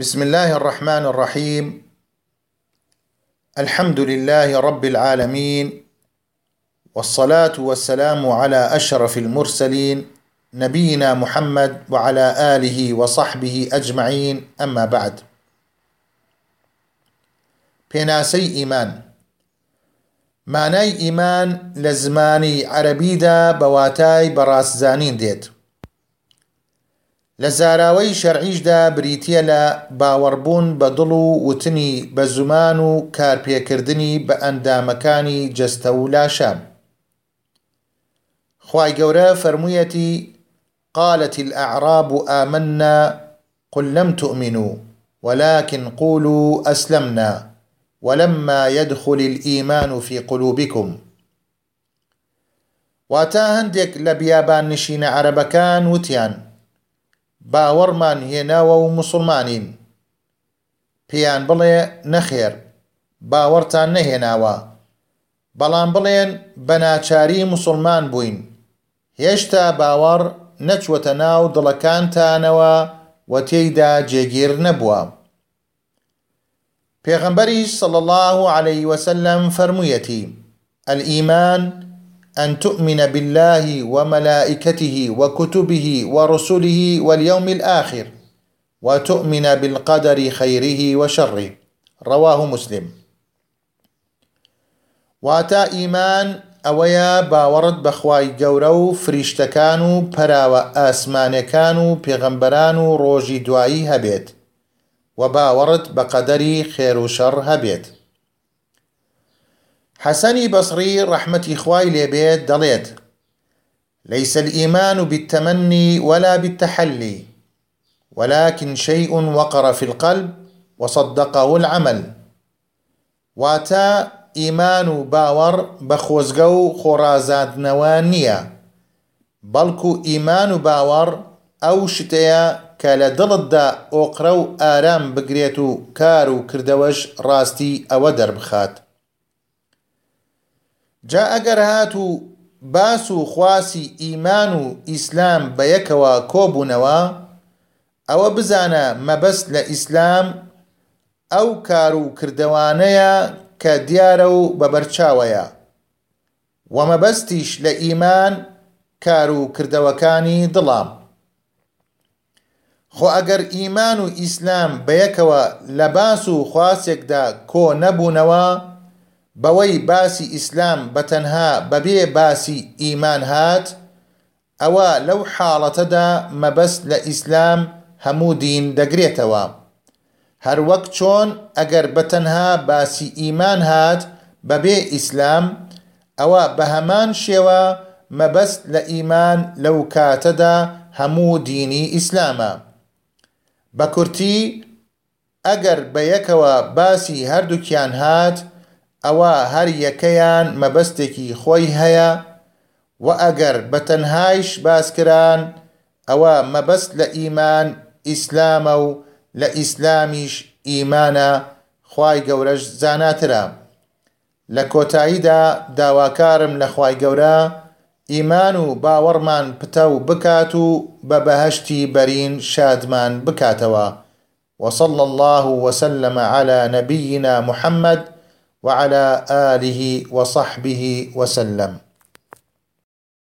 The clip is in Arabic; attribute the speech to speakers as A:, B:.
A: بسم الله الرحمن الرحيم الحمد لله رب العالمين والصلاه والسلام على اشرف المرسلين نبينا محمد وعلى اله وصحبه اجمعين اما بعد پێناسەی ئیمان مانای ئیمان لە زمانی عەربیدا بەواتای بەڕاستزانین دێت لە زاراوەی شەرعیشدا بریتە لە باوەڕبوون بە دڵ و وتنی بە زومان و کارپێکردنی بە ئەندامەکانی جەستە و الأعراب آمنا قل لم تؤمنوا ولكن قولوا أسلمنا ولما يدخل الإيمان في قلوبكم. واتا هەندێک لە بیابان نشینە عەرەبەکان وتیان. باوەڕمان هێناوە و مسلمانین. پێیان بڵێ نەخێر باوەڕتان نەهێناوە. بەڵام بڵێن بە ناچاری مسلمان بووین. هێشتا باوەڕ نەچوەتە ناو دڵەکانتانەوە و تێیدا جێگیر نەبووە. پێغەمبەری صلى الله عليه وسلم فرموویەتی الإيمان أن تؤمن بالله وملائكته وكتبه ورسله واليوم الآخر وتؤمن بالقدر خيره وشره. رواه مسلم. واتا ئیمان ئەوەیە باوەڕت بەخوای گەورە و فریشتەکان و پەراوە ئاسمانەکان و پێغەمبەران و ڕۆژی دوایی هەبێت و باوەڕت حەسەنی بەسڕی ڕەحمەتی خوای لێبێت دەڵێت. ليس الإيمان بالتمني ولا بالتحلي ولكن شيء وقر في القلب وصدقه العمل. واتا ئیمان و باوەڕ بە خۆزگە و خۆڕازاندنەوە نییە بەڵکو ئیمان و باوەڕ ئەو شتەیە کە لە دڵتدا ئۆقرە و ئارام بگرێت جا ئەگەر هات و باس و خواسی ئیمان و ئیسلام بە یەکەوە کۆبوونەوە ئەوە بزانە مەبەست لە ئیسلام ئەو کار و کردەوانەیە کە دیارە و بەبەرچاوەیە. وەمەبەستیش لە ئیمان کار و کردەوەکانی دڵام. خۆ ئەگەر ئیمان و ئیسلام بەیەکەوە لە باس و خواسێکدا کۆ نەبوونەوە بەوەی باسی ئیسلام بەتەنها بەبێ باسی ئیمان هات ئەوە لەو حاڵەتەدا مەبەست لە ئیسلام هەموو دین دەگرێتەوە. هەروەک چۆن ئەگەر بەتەنها باسی ئیمان هات بەبێ ئیسلام ئەوە بە هەمان شێوە مەبەست لە ئیمان لەو کاتەدا هەموو دینی ئیسلامە. بە کورتی ئەگەر بە یەکەوە باسی هەردووکیان هات ئەوە هەر یەکەیان مەبەستێکی خۆی هەیە و ئەگەر بە تەنهایش باسکران ئەوە مەبەست لە ئیمان ئیسلامە و لە ئیسلامیش ئیمانە خی گەورەش زاناترە لە کۆتاییدا داواکارم لە خی گەورە ئیمان و باوەڕمان پتە و بکات و بە بەهشتی بەرین شادمان بکاتەوە. وصلى الله وسلم على نبينا محمد وعلى آله وصحبه وسلم.